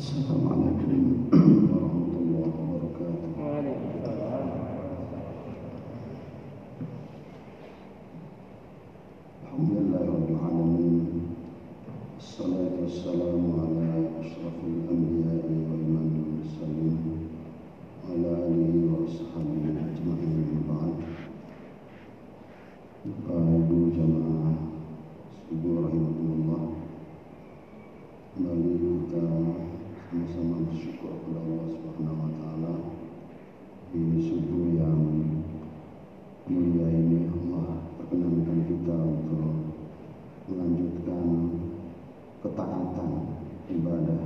Assalamualaikum warahmatullahi wabarakatuh. Alhamdulillah rabbil alamin. Assalatu wassalamu ala asyrafil anbiya'i wa imamil mursalin wa ala alihi wa ashabihi ajma'in ba'd. Bapak Ibu jamaah subuh rahimahullah. Kembali kita sama-sama bersyukur kepada Allah Subhanahu wa taala. Di subuh yang mulia ini Allah perkenankan kita untuk melanjutkan ketaatan ibadah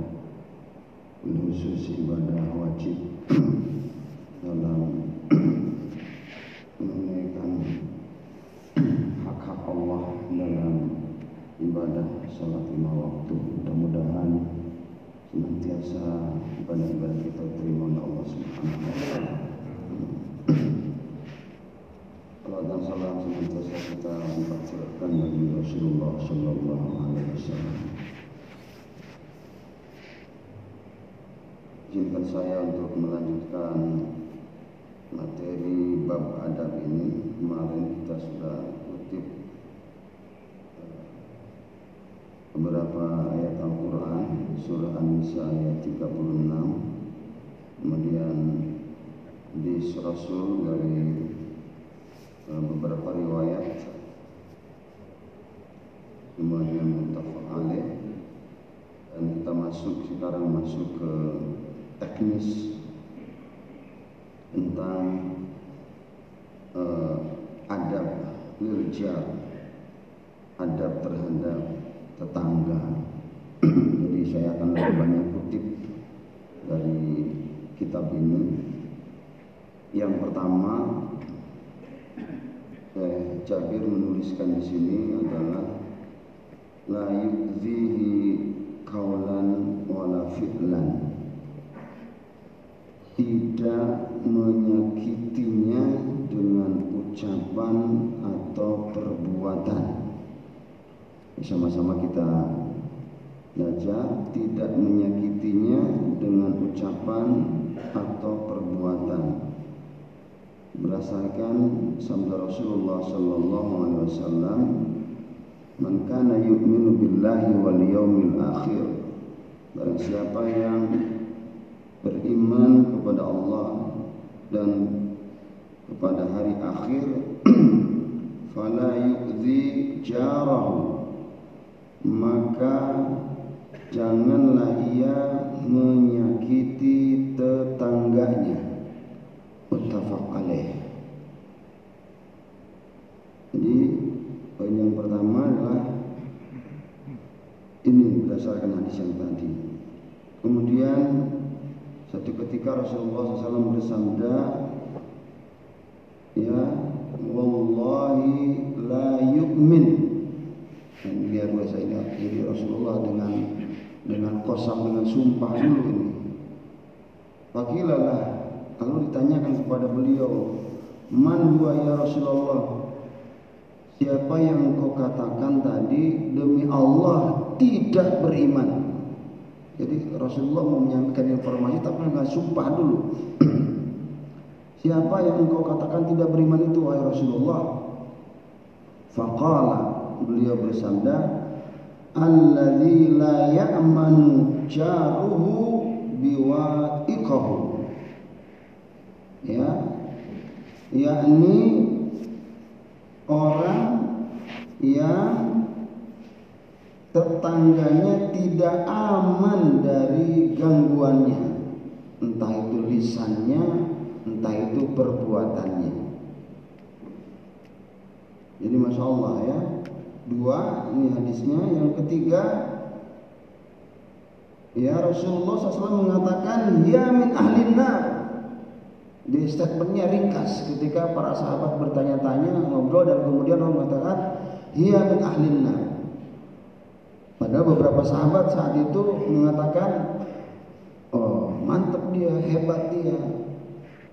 khusus ibadah wajib dalam menunaikan hak-hak Allah dalam ibadah salat lima waktu mudah-mudahan senantiasa ibadah-ibadah kita terima oleh Allah Subhanahu wa taala. Salam dan salam senantiasa kita limpahkan bagi Rasulullah Sallallahu Alaihi Wasallam. Izinkan saya untuk melanjutkan materi bab adab ini. Kemarin kita sudah kutip eh, beberapa ayat Al-Quran surah An-Nisa ayat 36 kemudian di Rasul dari uh, beberapa riwayat. Semuanya muttafaq dan kita masuk sekarang masuk ke teknis tentang uh, adab liljar adab terhadap tetangga. Jadi saya akan lebih banyak kutip dari kitab ini. Yang pertama eh, Jabir menuliskan di sini adalah la yuzihi kaulan wala fi'lan tidak menyakitinya dengan ucapan atau perbuatan. Sama-sama kita belajar tidak menyakitinya dengan ucapan atau perbuatan. Berdasarkan sabda Rasulullah sallallahu alaihi wasallam man kana yu'minu billahi wal yaumil akhir barang siapa yang beriman kepada Allah dan kepada hari akhir fala jarahu. Maka janganlah ia menyakiti tetangganya. Muttafaq alaih. Jadi poin yang pertama adalah ini berdasarkan hadis yang tadi. Kemudian satu ketika Rasulullah SAW bersabda ya wallahi la yu'min. Dan lihat bahasa ini jadi Rasulullah dengan dengan kosam dengan sumpah dulu ini. Wakilalah kalau ditanyakan kepada beliau man huwa ya Rasulullah? Siapa yang engkau katakan tadi demi Allah tidak beriman jadi Rasulullah mau menyampaikan informasi tapi nggak sumpah dulu. Siapa yang engkau katakan tidak beriman itu wahai Rasulullah? Faqala beliau bersabda alladzi la ya'manu jaruhu biwa'iqahu. Ya. Yakni orang yang tetangganya tidak aman dari gangguannya. Entah itu lisannya entah itu perbuatannya. Jadi masya Allah ya. Dua ini hadisnya. Yang ketiga ya Rasulullah SAW mengatakan ya min ahlin nar. Di statementnya ringkas ketika para sahabat bertanya-tanya ngobrol dan kemudian Allah mengatakan ya min padahal beberapa sahabat saat itu mengatakan oh mantap dia hebat dia.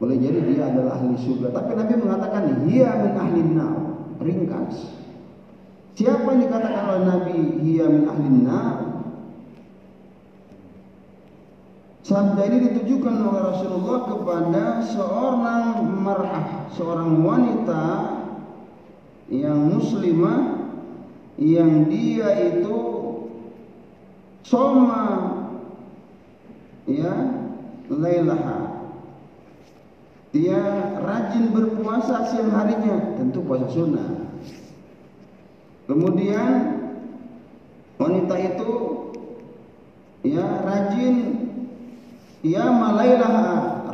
Boleh jadi dia adalah ahli surga. Tapi Nabi mengatakan ya min ahlin nar. Ringkas. Siapa yang dikatakan oleh Nabi hiya min ahlin nar? Sabda ini ditujukan oleh Rasulullah kepada seorang mar'ah, seorang wanita yang muslimah yang dia itu soma ya lailaha dia rajin berpuasa siang harinya tentu puasa sunnah kemudian wanita itu ya rajin Ya malailah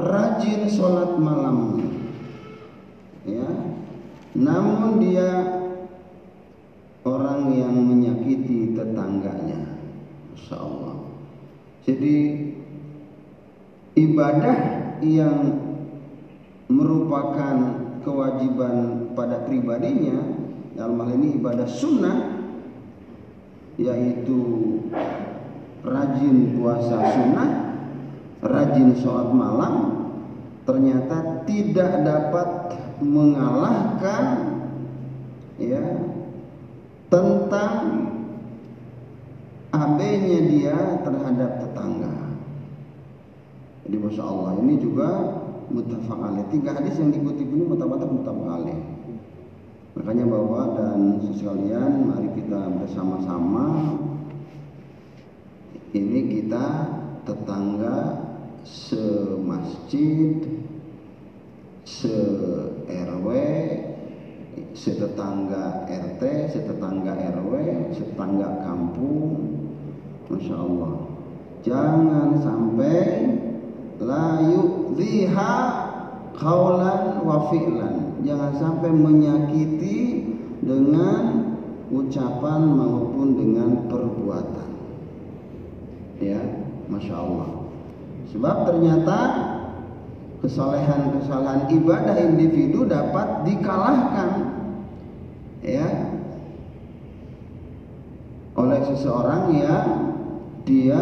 rajin sholat malam. Ya, namun dia orang yang menyakiti tetangganya. Masya Allah. Jadi ibadah yang merupakan kewajiban pada pribadinya dalam hal ini ibadah sunnah yaitu rajin puasa sunnah rajin sholat malam ternyata tidak dapat mengalahkan ya tentang AB-nya dia terhadap tetangga. Jadi masya Allah ini juga mutafak. Tiga hadis yang dikutip ini mutafak mutafak. Makanya bapak dan sekalian mari kita bersama-sama ini kita tetangga semasjid, se-RW, setetangga RT, setetangga RW, setetangga kampung. Masya Allah. Jangan sampai layu liha kaulan wa fi'lan. Jangan sampai menyakiti dengan ucapan maupun dengan perbuatan. Ya, masya Allah. Sebab ternyata kesalehan-kesalehan ibadah individu dapat dikalahkan ya oleh seseorang yang dia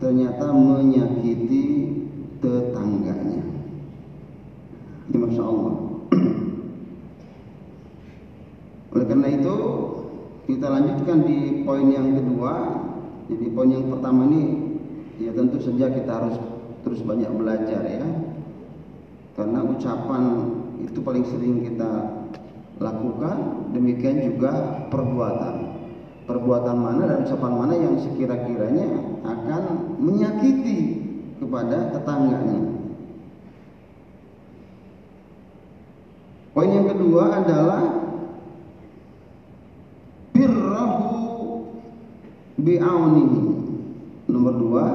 ternyata menyakiti tetangganya. Ini masya Allah. Oleh karena itu kita lanjutkan di poin yang kedua. Jadi poin yang pertama ini ya tentu saja kita harus terus banyak belajar ya karena ucapan itu paling sering kita lakukan demikian juga perbuatan perbuatan mana dan ucapan mana yang sekira-kiranya akan menyakiti kepada tetangganya poin yang kedua adalah birrahu bi'aunihi nomor dua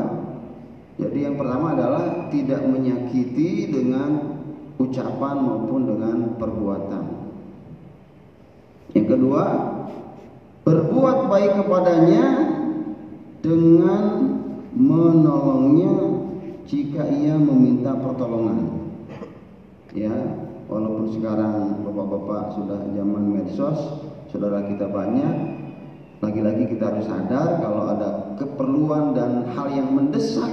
jadi yang pertama adalah tidak menyakiti dengan ucapan maupun dengan perbuatan. Yang kedua, berbuat baik kepadanya dengan menolongnya jika ia meminta pertolongan. Ya, walaupun sekarang bapak-bapak sudah zaman medsos, saudara kita banyak, lagi-lagi kita harus sadar kalau ada keperluan dan hal yang mendesak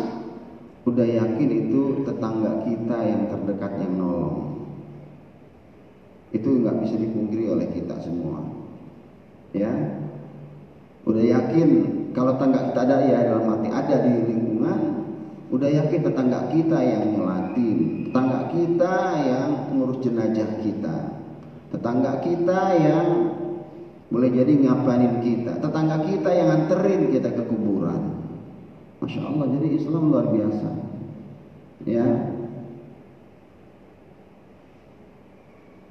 udah yakin itu tetangga kita yang terdekat yang nolong itu nggak bisa dipungkiri oleh kita semua ya udah yakin kalau tetangga kita ada ya dalam hati ada di lingkungan udah yakin tetangga kita yang ngelatin tetangga kita yang ngurus jenazah kita tetangga kita yang boleh jadi ngapain kita tetangga kita yang anterin kita ke kuburan Masya Allah, jadi Islam luar biasa. Ya.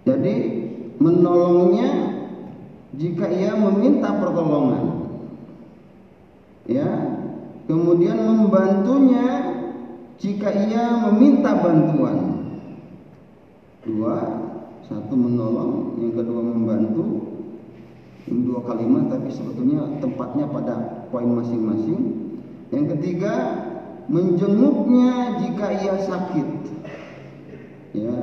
Jadi menolongnya jika ia meminta pertolongan. Ya. Kemudian membantunya jika ia meminta bantuan. Dua, satu menolong, yang kedua membantu. Ini dua kalimat tapi sebetulnya tempatnya pada poin masing-masing. Yang ketiga, menjenguknya jika ia sakit. Ya.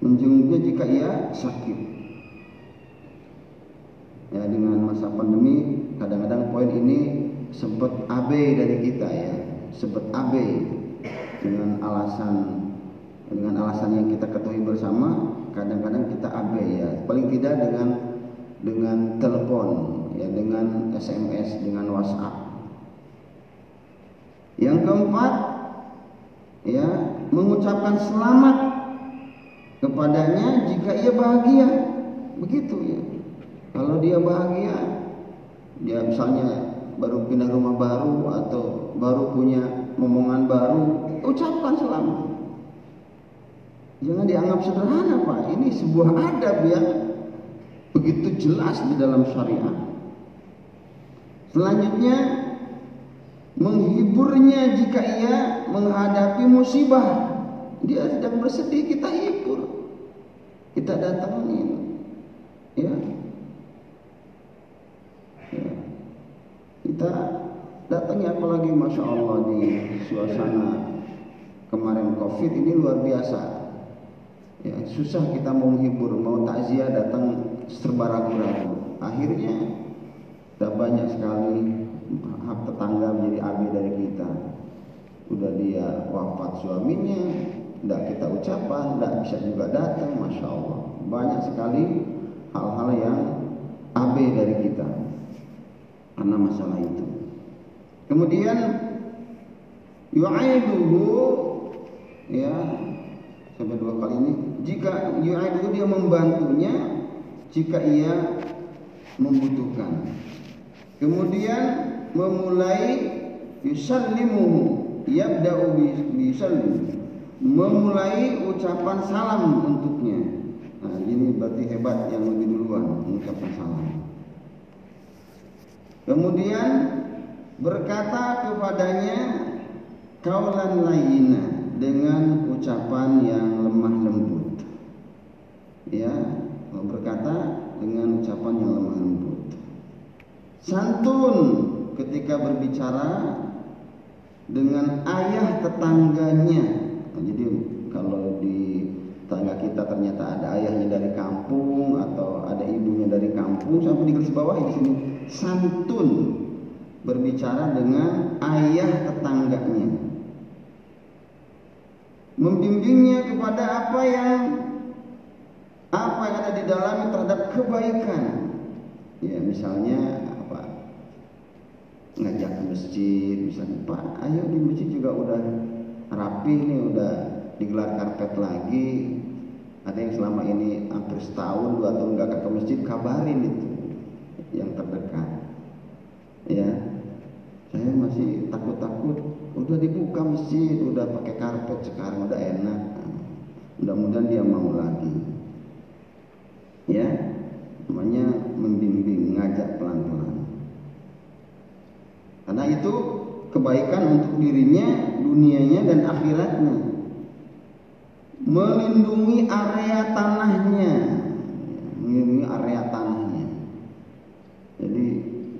Menjenguknya jika ia sakit. Ya, dengan masa pandemi kadang-kadang poin ini sempat AB dari kita ya, sempat AB dengan alasan dengan alasan yang kita ketahui bersama, kadang-kadang kita AB ya. Paling tidak dengan dengan telepon ya dengan SMS dengan WhatsApp Yang keempat, ya, mengucapkan selamat kepadanya jika ia bahagia. Begitu ya. Kalau dia bahagia, dia misalnya baru pindah rumah baru atau baru punya momongan baru, ucapkan selamat. Jangan dianggap sederhana, Pak. Ini sebuah adab ya. Begitu jelas di dalam syariat. Selanjutnya menghiburnya jika ia menghadapi musibah. Dia sedang bersedih, kita hibur. Kita datangin. Ya. ya. Kita datangi apalagi Masya Allah di suasana kemarin Covid ini luar biasa. Ya, susah kita mau menghibur, mau takziah datang serba ragu-ragu. Akhirnya kita banyak sekali hak tetangga menjadi abi dari kita. Udah dia wafat suaminya, tidak kita ucapan, tidak bisa juga datang, masya Allah. Banyak sekali hal-hal yang abi dari kita karena masalah itu. Kemudian yu'aiduhu ya sampai dua kali ini jika yu'aiduhu dia membantunya jika ia membutuhkan. Kemudian memulai yusallimuhu yabda'u bisallim memulai ucapan salam untuknya nah ini berarti hebat yang lebih duluan mengucapkan salam kemudian berkata kepadanya kaulan lainnya dengan ucapan yang lemah lembut. Ya berkata dengan ucapan yang lemah lembut. Santun ketika berbicara dengan ayah tetangganya. Nah, jadi kalau di tetangga kita ternyata ada ayahnya dari kampung atau ada ibunya dari kampung sampai di garis bawah di sini santun berbicara dengan ayah tetangganya. Membimbingnya kepada apa yang apa yang ada di dalamnya terhadap kebaikan. Ya misalnya ngajak ke masjid misalnya Pak ayo di masjid juga udah rapi nih udah digelar karpet lagi. Ada yang selama ini hampir setahun dua tahun nggak ke masjid kabarin itu yang terdekat. Ya. Saya masih takut-takut udah dibuka masjid udah pakai karpet sekarang udah enak. Mudah-mudahan dia mau lagi. Ya. Namanya membimbing ngajak pelan-pelan. Karena itu kebaikan untuk dirinya, dunianya dan akhiratnya. Melindungi area tanahnya, melindungi area tanahnya. Jadi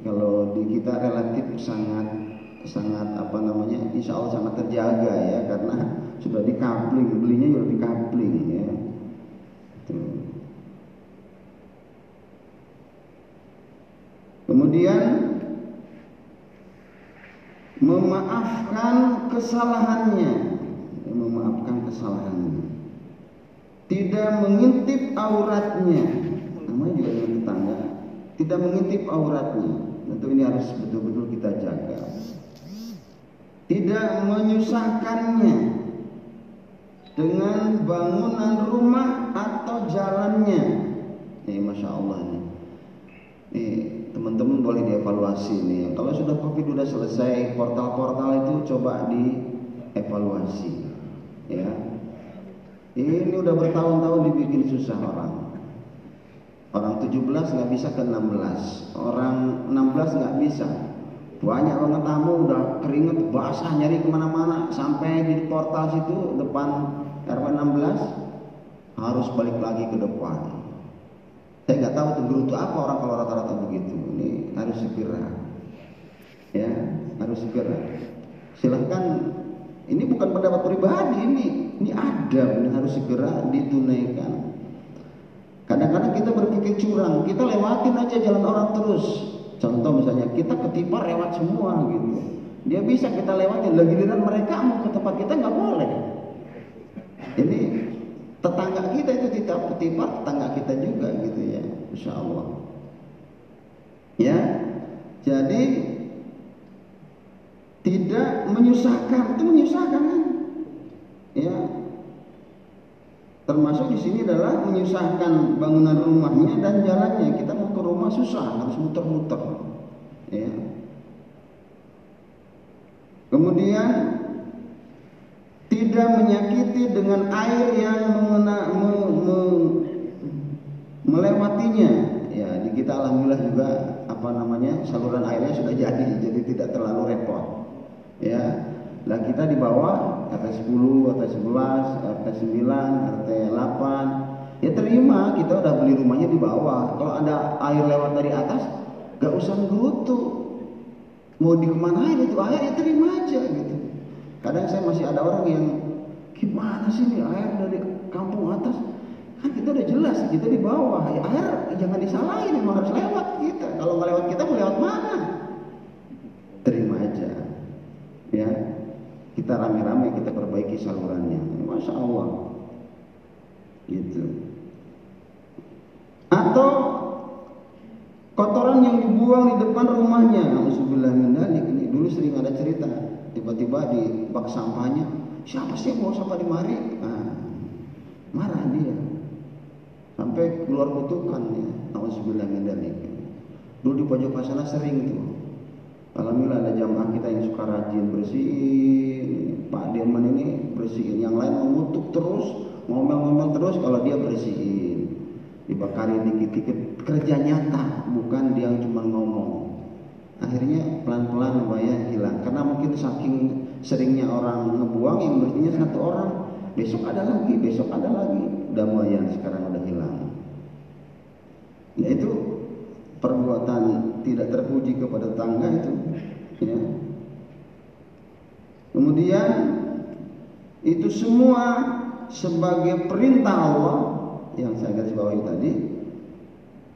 kalau di kita relatif sangat sangat apa namanya, insya Allah sangat terjaga ya karena sudah dikapling, belinya sudah dikapling ya. Kemudian memaafkan kesalahannya. Memaafkan kesalahannya. Tidak mengintip auratnya. Namanya juga dengan tetangga tidak mengintip auratnya tentu ini harus betul-betul kita jaga tidak menyusahkannya dengan bangunan rumah atau jalannya eh masya Allah nih teman-teman boleh dievaluasi nih. Kalau sudah Covid sudah selesai, portal-portal itu coba dievaluasi. Ya. Ini udah bertahun-tahun dibikin susah orang. Orang 17 nggak bisa ke 16, orang 16 nggak bisa. Banyak banget tamu udah keringet basah nyari ke mana-mana sampai di portal situ depan RW 16 harus balik lagi ke depan saya nggak tahu tuh beruntung apa orang kalau rata-rata begitu. Ini harus segera, ya harus segera. Silahkan. Ini bukan pendapat pribadi, ini ini ada, ini harus segera ditunaikan. Kadang-kadang kita berpikir curang, kita lewatin aja jalan orang terus. Contoh misalnya kita ketipar lewat semua gitu. Dia bisa kita lewatin, lagi giliran mereka mau ke tempat kita nggak boleh. Ini tetangga kita itu tidak petipar tetangga kita juga gitu ya. Insya Allah. Ya. Jadi tidak menyusahkan. Itu menyusahkan kan? Ya termasuk di sini adalah menyusahkan bangunan rumahnya dan jalannya. Kita mau ke rumah susah harus muter-muter. Ya. Kemudian tidak menyakiti dengan air yang mengena, me, me, melewatinya. Ya di kita alhamdulillah juga apa namanya saluran airnya sudah jadi jadi tidak terlalu repot. Ya lah kita di bawah RT 10, RT 11, RT 9, RT 8 ya terima kita udah beli rumahnya di bawah. Kalau ada air lewat dari atas gak usah ngerutu mau di ke mana itu air ya terima aja gitu. Kadang saya masih ada orang yang gimana sih nih air dari kampung atas? Kan kita udah jelas kita di bawah. Ya air jangan disalahin emang harus lewat kita. Kalau nggak lewat kita mau lewat mana? Terima aja. Ya kita rame-rame kita perbaiki salurannya. Masya Allah. Gitu. Atau kotoran yang dibuang di depan rumahnya. Alhamdulillah mendalik ini dulu sering ada cerita. Tiba-tiba di bak sampahnya siapa sih mau sampah di mari? Nah, marah dia. Sampai keluar kutukan ya Alhamdulillah mendalik dulu di pojok sana sering tuh Alhamdulillah ada jamaah kita yang suka rajin bersihin. Pak Dirman ini bersihin. Yang lain mengutuk terus, ngomel-ngomel terus kalau dia bersihin. Dibakarin dikit-dikit. Kerja nyata, bukan dia yang cuma ngomong. Akhirnya pelan-pelan ya hilang. Karena mungkin saking seringnya orang ngebuang yang bersihnya satu orang. Besok ada lagi, besok ada lagi. Damayan sekarang udah hilang. Ya itu perbuatan tidak terpuji kepada tangga itu ya. Kemudian itu semua sebagai perintah Allah yang saya garis bawahi tadi.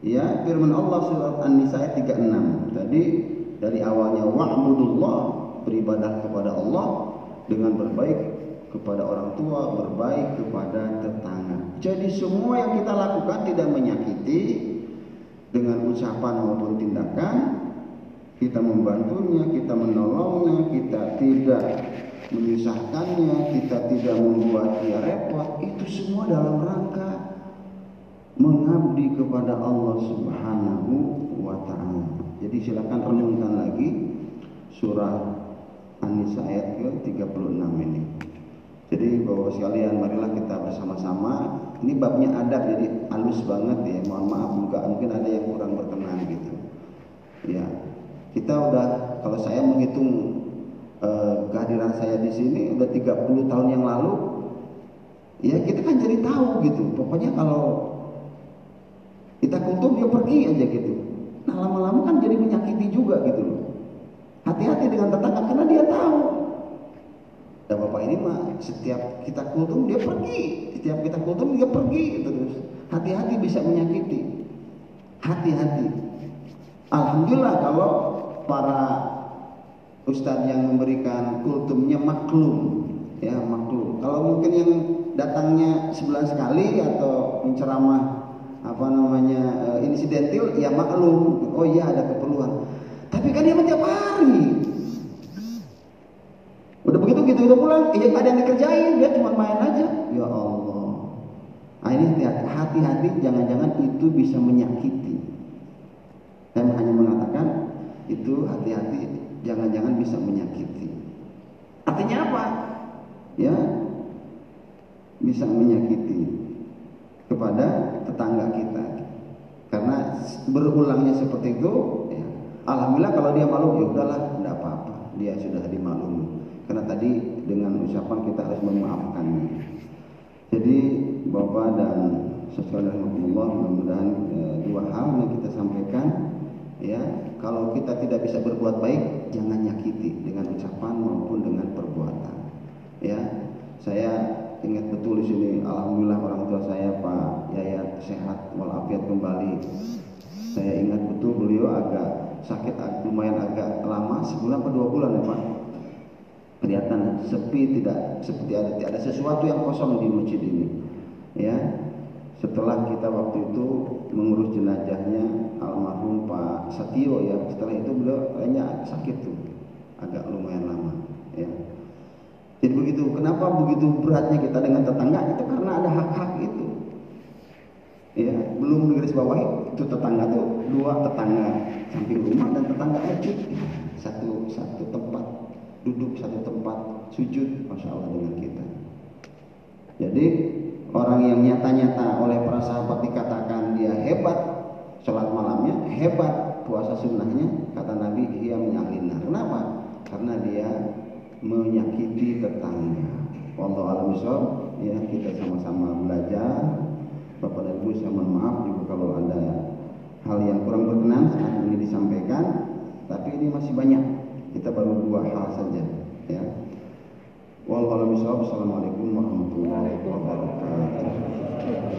Ya, firman Allah surat An-Nisa ayat 36. Tadi dari awalnya wa'budullah, beribadah kepada Allah dengan berbaik kepada orang tua, berbaik kepada tetangga. Jadi semua yang kita lakukan tidak menyakiti, dengan ucapan maupun tindakan kita membantunya, kita menolongnya, kita tidak menyusahkannya, kita tidak membuat dia repot, itu semua dalam rangka mengabdi kepada Allah Subhanahu wa taala. Jadi silakan renungkan lagi surah An-Nisa ayat ke-36 ini. Jadi Bapak sekalian marilah kita bersama-sama ini babnya adab jadi halus banget ya. Mohon maaf juga mungkin ada yang kurang berkenan gitu. Ya kita udah kalau saya menghitung eh, kehadiran saya di sini udah 30 tahun yang lalu ya kita kan jadi tahu gitu. Pokoknya kalau kita kuntum dia pergi aja gitu. Nah lama-lama kan jadi menyakiti juga gitu loh. Hati-hati dengan tetangga karena dia tahu dan bapak ini mah setiap kita kultum dia pergi, setiap kita kultum dia pergi terus. Hati-hati bisa menyakiti. Hati-hati. Alhamdulillah kalau para ustadz yang memberikan kultumnya maklum, ya maklum. Kalau mungkin yang datangnya sebulan sekali atau menceramah apa namanya uh, insidentil ya maklum. Oh iya ada keperluan. Tapi kan dia tiap hari gitu udah pulang, iya ada yang dikerjain, dia cuma main aja. Ya Allah. Nah ini hati-hati, jangan-jangan itu bisa menyakiti. Saya hanya mengatakan itu hati-hati, jangan-jangan bisa menyakiti. Artinya apa? Ya, bisa menyakiti kepada tetangga kita. Karena berulangnya seperti itu, ya, alhamdulillah kalau dia malu ya udahlah, tidak apa-apa, dia sudah dimaklumi. Karena tadi dengan ucapan kita harus memaafkan. Jadi Bapak dan Saudara Allah mudah-mudahan e, dua hal yang kita sampaikan ya. Kalau kita tidak bisa berbuat baik jangan nyakiti dengan ucapan maupun dengan perbuatan ya. Saya ingat betul di sini alhamdulillah orang tua saya Pak Yayat sehat walafiat kembali. Saya ingat betul beliau agak sakit lumayan agak lama sebulan atau dua bulan ya Pak kelihatan sepi tidak seperti ada tidak ada sesuatu yang kosong di masjid ini. Ya setelah kita waktu itu mengurus jenazahnya almarhum Pak Satio ya setelah itu beliau kayaknya sakit tuh agak lumayan lama ya. Jadi begitu kenapa begitu beratnya kita dengan tetangga? Itu karena ada hak-hak itu. Ya belum digaris bawahi itu tetangga tuh dua tetangga samping rumah dan tetangga masjid satu satu tempat duduk satu tempat sujud masya Allah dengan kita jadi orang yang nyata-nyata oleh para sahabat dikatakan dia hebat sholat malamnya hebat puasa sunnahnya kata Nabi dia menyalinah kenapa? Karena dia menyakiti tetangga Allah alam ya kita sama-sama belajar. Bapak dan Ibu saya mohon maaf juga kalau ada hal yang kurang berkenan saat ini disampaikan tapi ini masih banyak. Kita baru dua hal saja ya Wallahualam Assalamualaikum warahmatullahi wabarakatuh